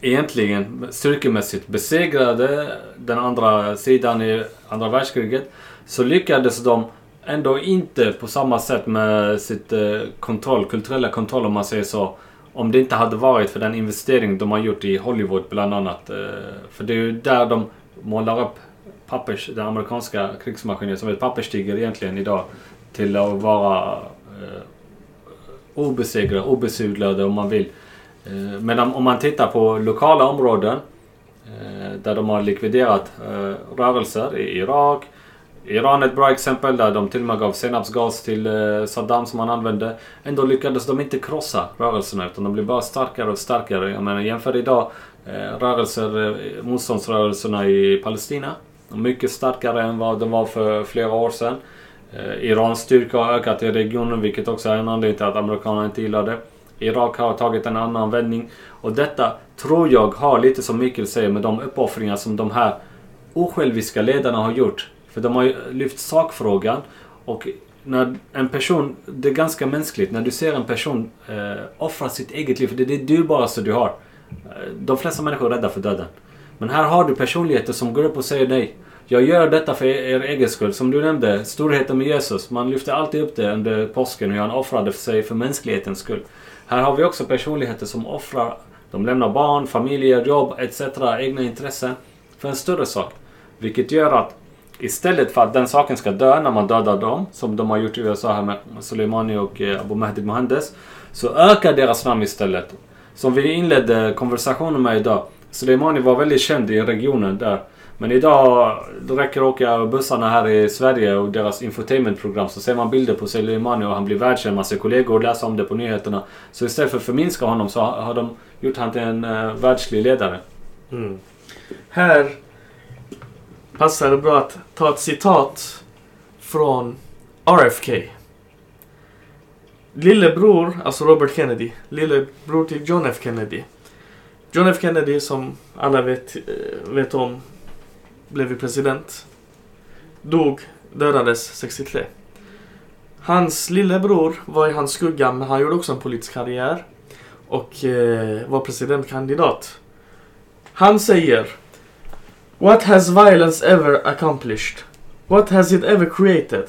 egentligen styrkemässigt besegrade den andra sidan i andra världskriget så lyckades de ändå inte på samma sätt med sitt eh, kontroll, kulturella kontroll om man säger så. Om det inte hade varit för den investering de har gjort i Hollywood bland annat. Eh, för det är ju där de målar upp pappers, den amerikanska krigsmaskinen som ett papperstiger egentligen idag till att vara eh, obesegrade, obesudlade om man vill. Eh, men om, om man tittar på lokala områden eh, där de har likviderat eh, rörelser i Irak, Iran är ett bra exempel där de till och med gav senapsgas till eh, Saddam som han använde. Ändå lyckades de inte krossa rörelserna utan de blev bara starkare och starkare. Jag menar jämför idag eh, rörelser, eh, motståndsrörelserna i Palestina. Mycket starkare än vad de var för flera år sedan. Eh, Irans styrka har ökat i regionen vilket också är en anledning till att amerikanerna inte gillar det. Irak har tagit en annan vändning. Och detta tror jag har lite som Mikael säger med de uppoffringar som de här osjälviska ledarna har gjort för de har ju lyft sakfrågan. Och när en person, det är ganska mänskligt, när du ser en person eh, offra sitt eget liv, för det är det dyrbaraste du har. Eh, de flesta människor är rädda för döden. Men här har du personligheter som går upp och säger nej. Jag gör detta för er egen skull. Som du nämnde, storheten med Jesus. Man lyfter alltid upp det under påsken, hur han offrade för sig för mänsklighetens skull. Här har vi också personligheter som offrar. De lämnar barn, familjer, jobb etc. egna intressen för en större sak. Vilket gör att Istället för att den saken ska dö när man dödar dem, som de har gjort i USA här med Soleimani och eh, Abu Mahdi Mohandes, så ökar deras namn istället. Som vi inledde konversationen med idag. Soleimani var väldigt känd i regionen där. Men idag, det räcker att åka bussarna här i Sverige och deras infotainmentprogram så ser man bilder på Soleimani och han blir världskänd. Man ser kollegor läsa om det på nyheterna. Så istället för att förminska honom så har de gjort honom till en uh, världslig ledare. Mm. Här passar det bra att ta ett citat från RFK. Lillebror, alltså Robert Kennedy, lillebror till John F Kennedy. John F Kennedy som alla vet, eh, vet om blev ju president. Dog, dödades 63. Hans lillebror var i hans skugga men han gjorde också en politisk karriär. Och eh, var presidentkandidat. Han säger What has violence ever accomplished? What has it ever created?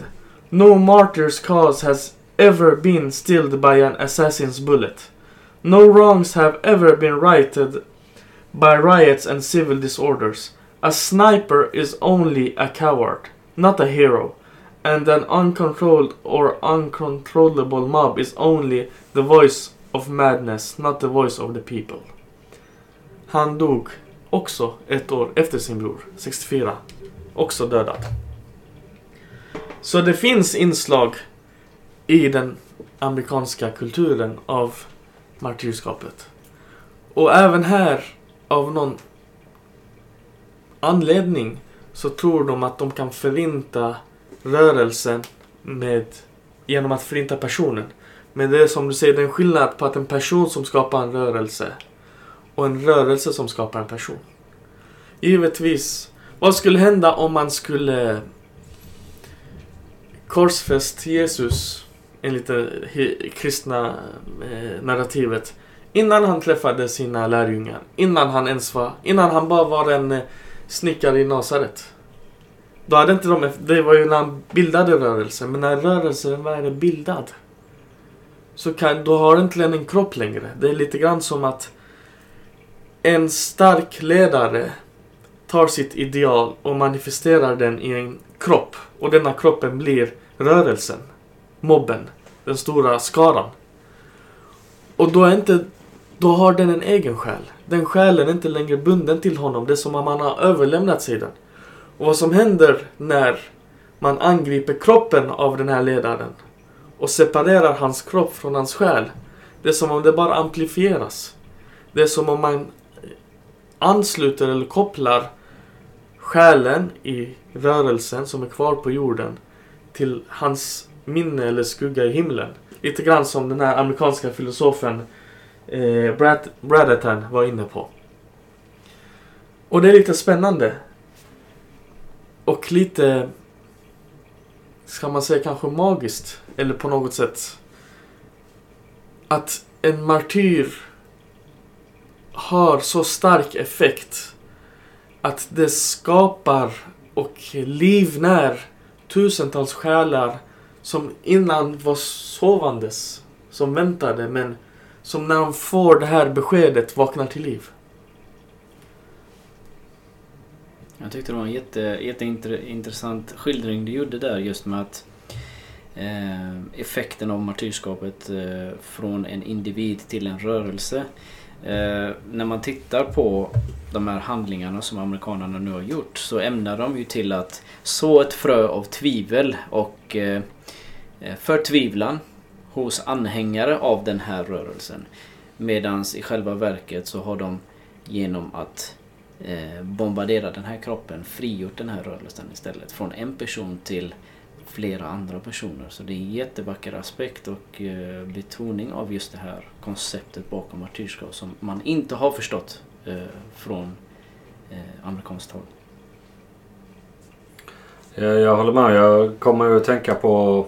No martyr's cause has ever been stilled by an assassin's bullet. No wrongs have ever been righted by riots and civil disorders. A sniper is only a coward, not a hero. And an uncontrolled or uncontrollable mob is only the voice of madness, not the voice of the people. Han dog också ett år efter sin bror, 64. Också dödad. Så det finns inslag i den amerikanska kulturen av martyrskapet. Och även här, av någon anledning, så tror de att de kan förinta rörelsen med, genom att förinta personen. Men det är som du säger, det är en skillnad på att en person som skapar en rörelse och en rörelse som skapar en person. Givetvis. Vad skulle hända om man skulle korsfäst Jesus enligt det kristna eh, narrativet innan han träffade sina lärjungar. Innan han ens var, innan han bara var en eh, snickare i Nasaret. Då hade inte de, det var ju när han bildade rörelsen, men när rörelsen väl är bildad så kan, då har inte den en kropp längre. Det är lite grann som att en stark ledare tar sitt ideal och manifesterar den i en kropp. Och denna kroppen blir rörelsen. Mobben. Den stora skaran. Och då är inte... Då har den en egen själ. Den själen är inte längre bunden till honom. Det är som om man har överlämnat sig den. Och vad som händer när man angriper kroppen av den här ledaren och separerar hans kropp från hans själ. Det är som om det bara amplifieras. Det är som om man ansluter eller kopplar själen i rörelsen som är kvar på jorden till hans minne eller skugga i himlen. Lite grann som den här amerikanska filosofen eh, Brad, Bradatan var inne på. Och det är lite spännande. Och lite, ska man säga kanske magiskt, eller på något sätt. Att en martyr har så stark effekt att det skapar och livnär tusentals själar som innan var sovandes, som väntade men som när de får det här beskedet vaknar till liv. Jag tyckte det var en jätte, jätteintressant skildring du gjorde där just med att eh, effekten av martyrskapet eh, från en individ till en rörelse. Eh, när man tittar på de här handlingarna som amerikanerna nu har gjort så ämnar de ju till att så ett frö av tvivel och eh, Eh, förtvivlan hos anhängare av den här rörelsen. Medans i själva verket så har de genom att eh, bombardera den här kroppen frigjort den här rörelsen istället. Från en person till flera andra personer. Så det är en jättevacker aspekt och eh, betoning av just det här konceptet bakom martyrskap som man inte har förstått från amerikanskt håll. Jag, jag håller med. Jag kommer att tänka på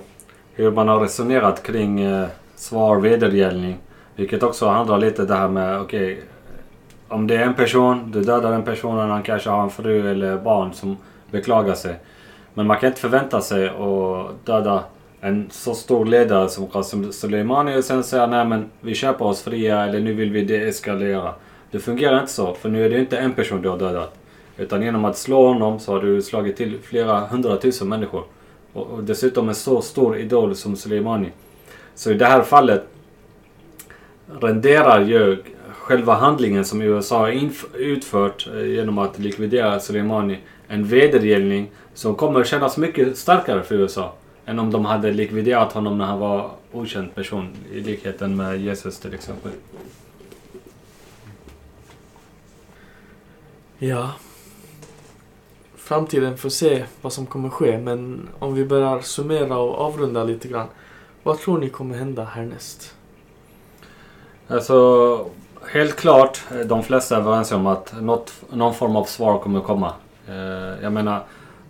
hur man har resonerat kring eh, svar vedergällning. Vilket också handlar lite det här med, okej. Okay, om det är en person, du dödar den personen, han kanske har en fru eller barn som beklagar sig. Men man kan inte förvänta sig att döda en så stor ledare som Qasem Soleimani och sen säga nej men vi köper oss fria eller nu vill vi deeskalera. Det fungerar inte så, för nu är det inte en person du har dödat. Utan genom att slå honom så har du slagit till flera hundratusen människor. Och, och dessutom en så stor idol som Soleimani. Så i det här fallet renderar ju själva handlingen som USA har utfört eh, genom att likvidera Soleimani en vedergällning som kommer kännas mycket starkare för USA än om de hade likviderat honom när han var okänd person i likheten med Jesus till exempel. Ja. Framtiden får se vad som kommer ske men om vi börjar summera och avrunda lite grann. Vad tror ni kommer hända härnäst? Alltså, helt klart, eh, de flesta är överens om att något, någon form av svar kommer komma. Eh, jag menar,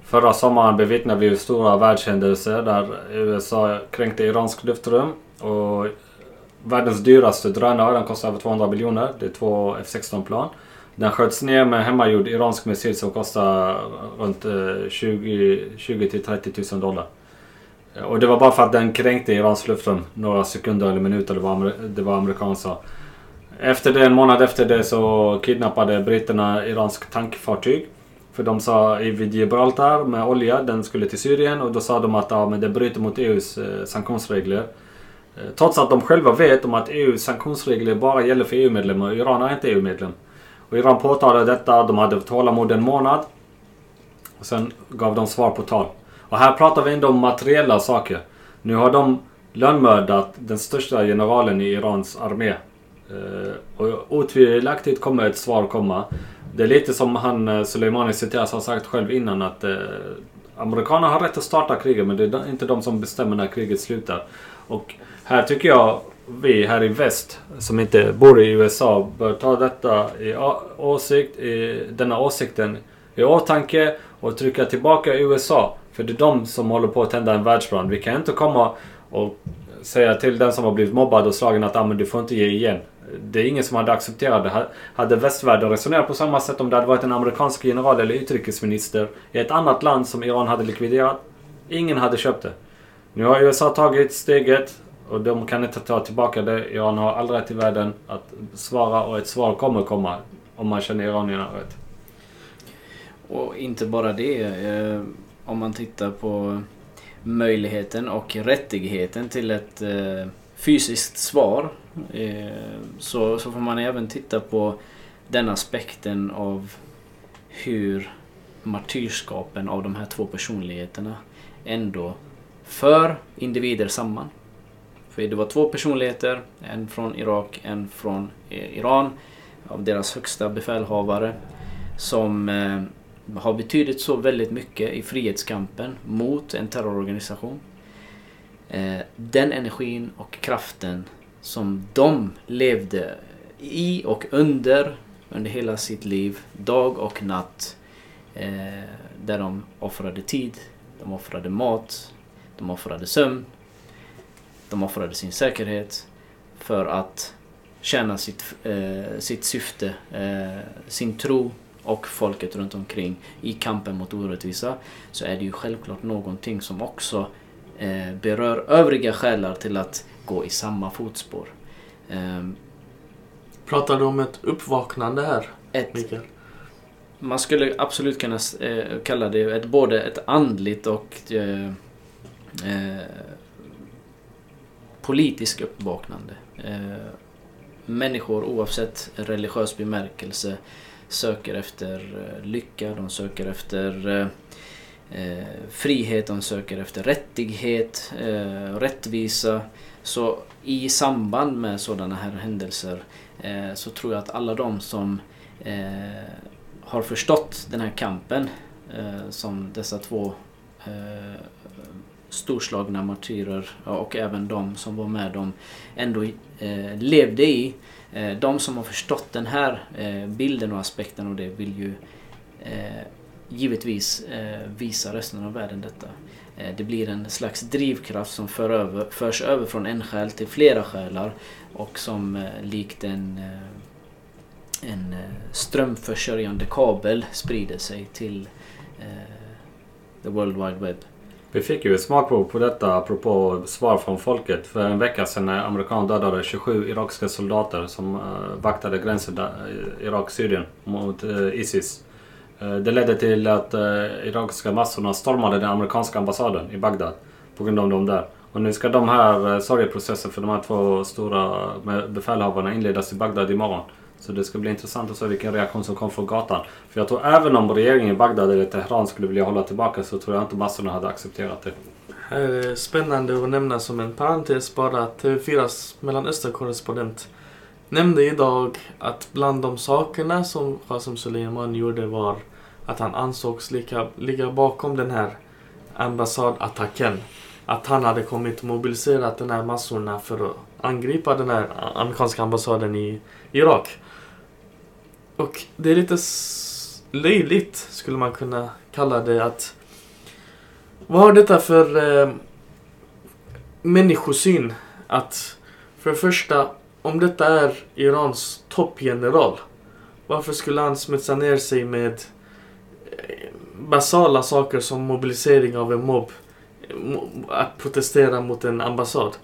förra sommaren bevittnade vi stora världshändelser där USA kränkte iransk luftrum. Och världens dyraste drönare, den kostar över 200 miljoner. Det är två F16-plan. Den sköts ner med hemmagjord iransk missil som kostar runt eh, 20 till 30 000 dollar. Eh, och det var bara för att den kränkte Irans luftrum några sekunder eller minuter, det var, det var sa. Efter det, en månad efter det så kidnappade britterna iransk tankfartyg. För de sa vid Gibraltar med olja, den skulle till Syrien och då sa de att ja, men det bryter mot EUs eh, sanktionsregler. Eh, trots att de själva vet om att EUs sanktionsregler bara gäller för EU-medlemmar och Iran är inte EU-medlem. Och Iran påtalade detta, de hade tålamod en månad. Och sen gav de svar på tal. Och här pratar vi ändå om materiella saker. Nu har de lönnmördat den största generalen i Irans armé. Eh, och otvivelaktigt kommer ett svar komma. Det är lite som han eh, Soleimani citeras har sagt själv innan att eh, Amerikanerna har rätt att starta kriget men det är inte de som bestämmer när kriget slutar. Och här tycker jag vi här i väst som inte bor i USA bör ta detta i åsikt, i denna åsikten i åtanke och trycka tillbaka USA. För det är de som håller på att tända en världsbrand. Vi kan inte komma och säga till den som har blivit mobbad och slagen att ah, men du får inte ge igen. Det är ingen som hade accepterat det. Hade västvärlden resonerat på samma sätt om det hade varit en amerikansk general eller utrikesminister i ett annat land som Iran hade likviderat? Ingen hade köpt det. Nu har USA tagit steget och de kan inte ta tillbaka det. Iran har all rätt i världen att svara och ett svar kommer komma om man känner iranierna rätt. Och inte bara det. Eh, om man tittar på möjligheten och rättigheten till ett eh, fysiskt svar eh, så, så får man även titta på den aspekten av hur martyrskapen av de här två personligheterna ändå för individer samman. För det var två personligheter, en från Irak, en från eh, Iran, av deras högsta befälhavare, som eh, har betydit så väldigt mycket i frihetskampen mot en terrororganisation. Eh, den energin och kraften som de levde i och under under hela sitt liv, dag och natt. Eh, där de offrade tid, de offrade mat, de offrade sömn, de offrade sin säkerhet för att tjäna sitt, eh, sitt syfte, eh, sin tro och folket runt omkring i kampen mot orättvisa så är det ju självklart någonting som också eh, berör övriga själar till att gå i samma fotspår. Pratar du om ett uppvaknande här, ett, Mikael? man skulle absolut kunna eh, kalla det ett, både ett andligt och politiskt uppvaknande. Eh, människor oavsett religiös bemärkelse söker efter eh, lycka, de söker efter eh, frihet, de söker efter rättighet, rättvisa. Så i samband med sådana här händelser så tror jag att alla de som har förstått den här kampen som dessa två storslagna martyrer och även de som var med dem ändå eh, levde i. Eh, de som har förstått den här eh, bilden och aspekten av det vill ju eh, givetvis eh, visa resten av världen detta. Eh, det blir en slags drivkraft som för över, förs över från en själ till flera själar och som eh, likt en eh, en strömförsörjande kabel sprider sig till eh, the World Wide Web. Vi fick ju ett smakprov på detta apropå svar från folket för en vecka sedan när amerikanerna dödade 27 irakiska soldater som uh, vaktade gränsen Irak-Syrien mot uh, Isis. Uh, det ledde till att uh, irakiska massorna stormade den amerikanska ambassaden i Bagdad på grund av dem där. Och nu ska de här uh, sorgeprocessen för de här två stora befälhavarna inledas i Bagdad imorgon. Så det ska bli intressant att se vilken reaktion som kommer från gatan. För jag tror även om regeringen i Bagdad eller Teheran skulle vilja hålla tillbaka så tror jag inte massorna hade accepterat det. Här är det spännande att nämna som en parentes bara att TV4s Mellanöstern-korrespondent nämnde idag att bland de sakerna som Qasem Soleiman gjorde var att han ansågs lika, ligga bakom den här ambassadattacken. Att han hade kommit och mobiliserat de här massorna för att angripa den här amerikanska ambassaden i Irak. Och det är lite löjligt, skulle man kunna kalla det, att... Vad har detta för eh, människosyn? Att för det första, om detta är Irans toppgeneral, varför skulle han smutsa ner sig med eh, basala saker som mobilisering av en mobb? Att protestera mot en ambassad.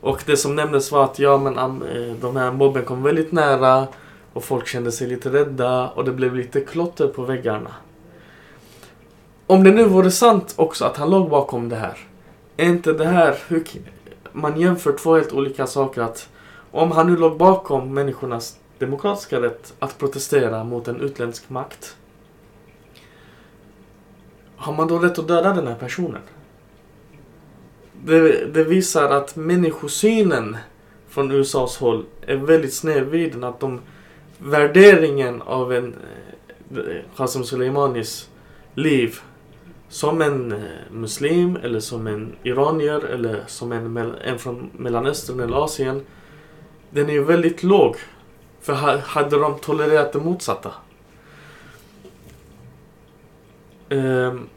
Och det som nämndes var att ja, men eh, de här mobben kom väldigt nära och folk kände sig lite rädda och det blev lite klotter på väggarna. Om det nu vore sant också att han låg bakom det här. Är inte det här, hur, man jämför två helt olika saker. att Om han nu låg bakom människornas demokratiska rätt att protestera mot en utländsk makt. Har man då rätt att döda den här personen? Det, det visar att människosynen från USAs håll är väldigt snedvriden. Att de värderingen av en eh, Qasem Soleimanis liv som en eh, muslim eller som en iranier eller som en, en från Mellanöstern eller Asien. Den är ju väldigt låg. För hade de tolererat det motsatta. Um,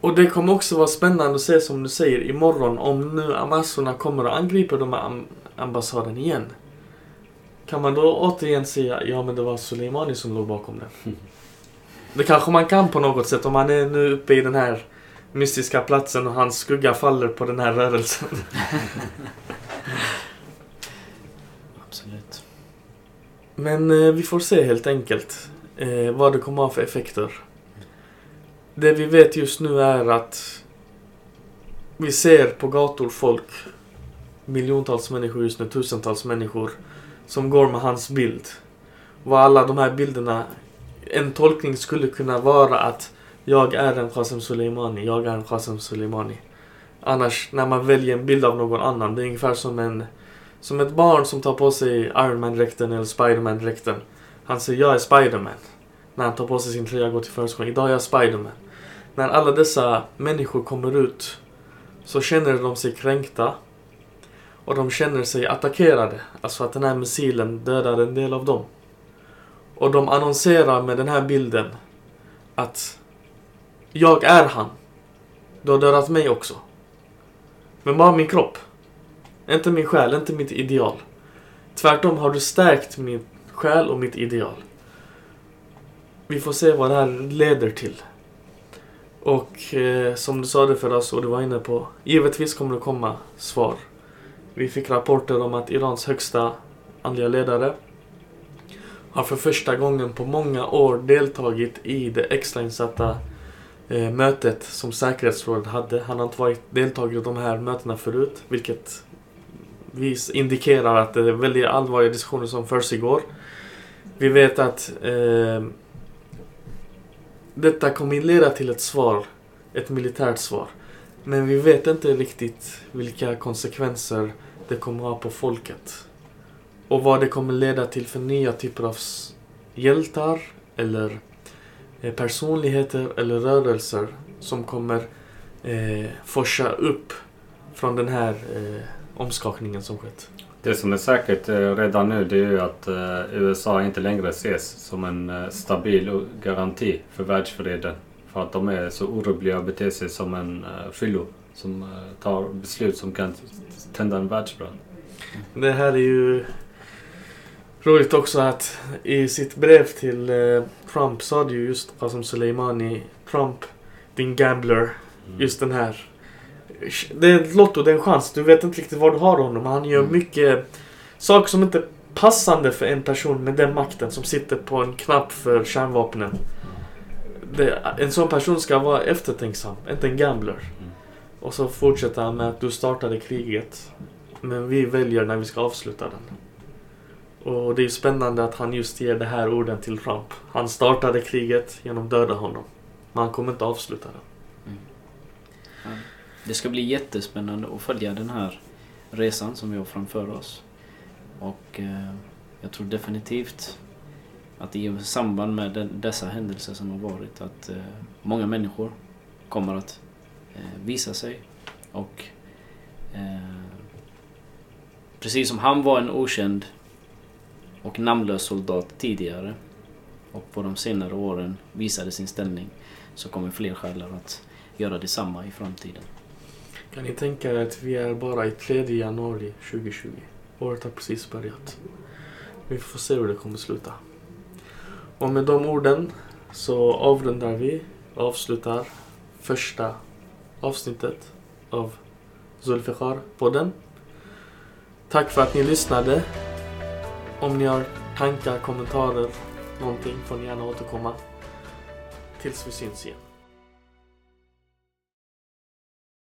och det kommer också vara spännande att se som du säger imorgon om nu massorna kommer och angriper de här ambassaden igen. Kan man då återigen säga ja men det var Soleimani som låg bakom det. Det kanske man kan på något sätt om man är nu uppe i den här mystiska platsen och hans skugga faller på den här rörelsen. Absolut. Men eh, vi får se helt enkelt eh, vad det kommer att ha för effekter. Det vi vet just nu är att vi ser på gator folk, miljontals människor just nu, tusentals människor som går med hans bild. Vad alla de här bilderna, en tolkning skulle kunna vara att jag är en Qasem Soleimani, jag är en Qasem Soleimani. Annars, när man väljer en bild av någon annan, det är ungefär som en som ett barn som tar på sig Iron Man-dräkten eller Spiderman-dräkten. Han säger jag är Spiderman. När han tar på sig sin tröja och går till förskolan. Idag är jag Spiderman. När alla dessa människor kommer ut så känner de sig kränkta. Och de känner sig attackerade. Alltså att den här missilen dödar en del av dem. Och de annonserar med den här bilden att jag är han. Du har dödat mig också. Men bara min kropp. Inte min själ, inte mitt ideal. Tvärtom har du stärkt min själ och mitt ideal. Vi får se vad det här leder till. Och eh, som du sa det för oss och du var inne på, givetvis kommer det komma svar. Vi fick rapporter om att Irans högsta andliga ledare har för första gången på många år deltagit i det extrainsatta eh, mötet som säkerhetsrådet hade. Han har inte varit deltagit i de här mötena förut, vilket vis indikerar att det är väldigt allvarliga diskussioner som försiggår. Vi vet att eh, detta kommer leda till ett svar, ett militärt svar. Men vi vet inte riktigt vilka konsekvenser det kommer ha på folket. Och vad det kommer leda till för nya typer av hjältar eller eh, personligheter eller rörelser som kommer eh, forsa upp från den här eh, omskakningen som skett. Det som är säkert eh, redan nu det är ju att eh, USA inte längre ses som en eh, stabil garanti för världsfreden. För att de är så orubbliga och beter sig som en eh, fyllo som eh, tar beslut som kan tända en världsbrand. Det här är ju roligt också att i sitt brev till eh, Trump sa ju just Qasem Soleimani Trump, din gambler, Mm. just den här. Det är ett lotto, det är en chans. Du vet inte riktigt var du har honom. Han gör Mm. mycket saker som inte är passande för en person med den makten som sitter på en knapp för kärnvapnen. Det, en sån person ska vara eftertänksam, inte en gambler. Och så fortsätter han med att du startade kriget. Men vi väljer när vi ska avsluta den. Och det är spännande att han just ger det här orden till Trump. Han startade kriget genom att döda honom. Men han kommer inte avsluta den. Det ska bli jättespännande att följa den här resan som vi har framför oss. Och eh, jag tror definitivt att i samband med den, dessa händelser som har varit att eh, många människor kommer att eh, visa sig. Och eh, precis som han var en okänd och namnlös soldat tidigare och på de senare åren visade sin ställning så kommer fler själar att göra detsamma i framtiden. Kan ni tänka er att vi är bara i 3 januari 2020? Året har precis börjat. Vi får se hur det kommer sluta. Och med de orden så avrundar vi, och avslutar första avsnittet av Zulfiqar-podden. Tack för att ni lyssnade. Om ni har tankar, kommentarer, någonting får ni gärna återkomma. Tills vi syns igen.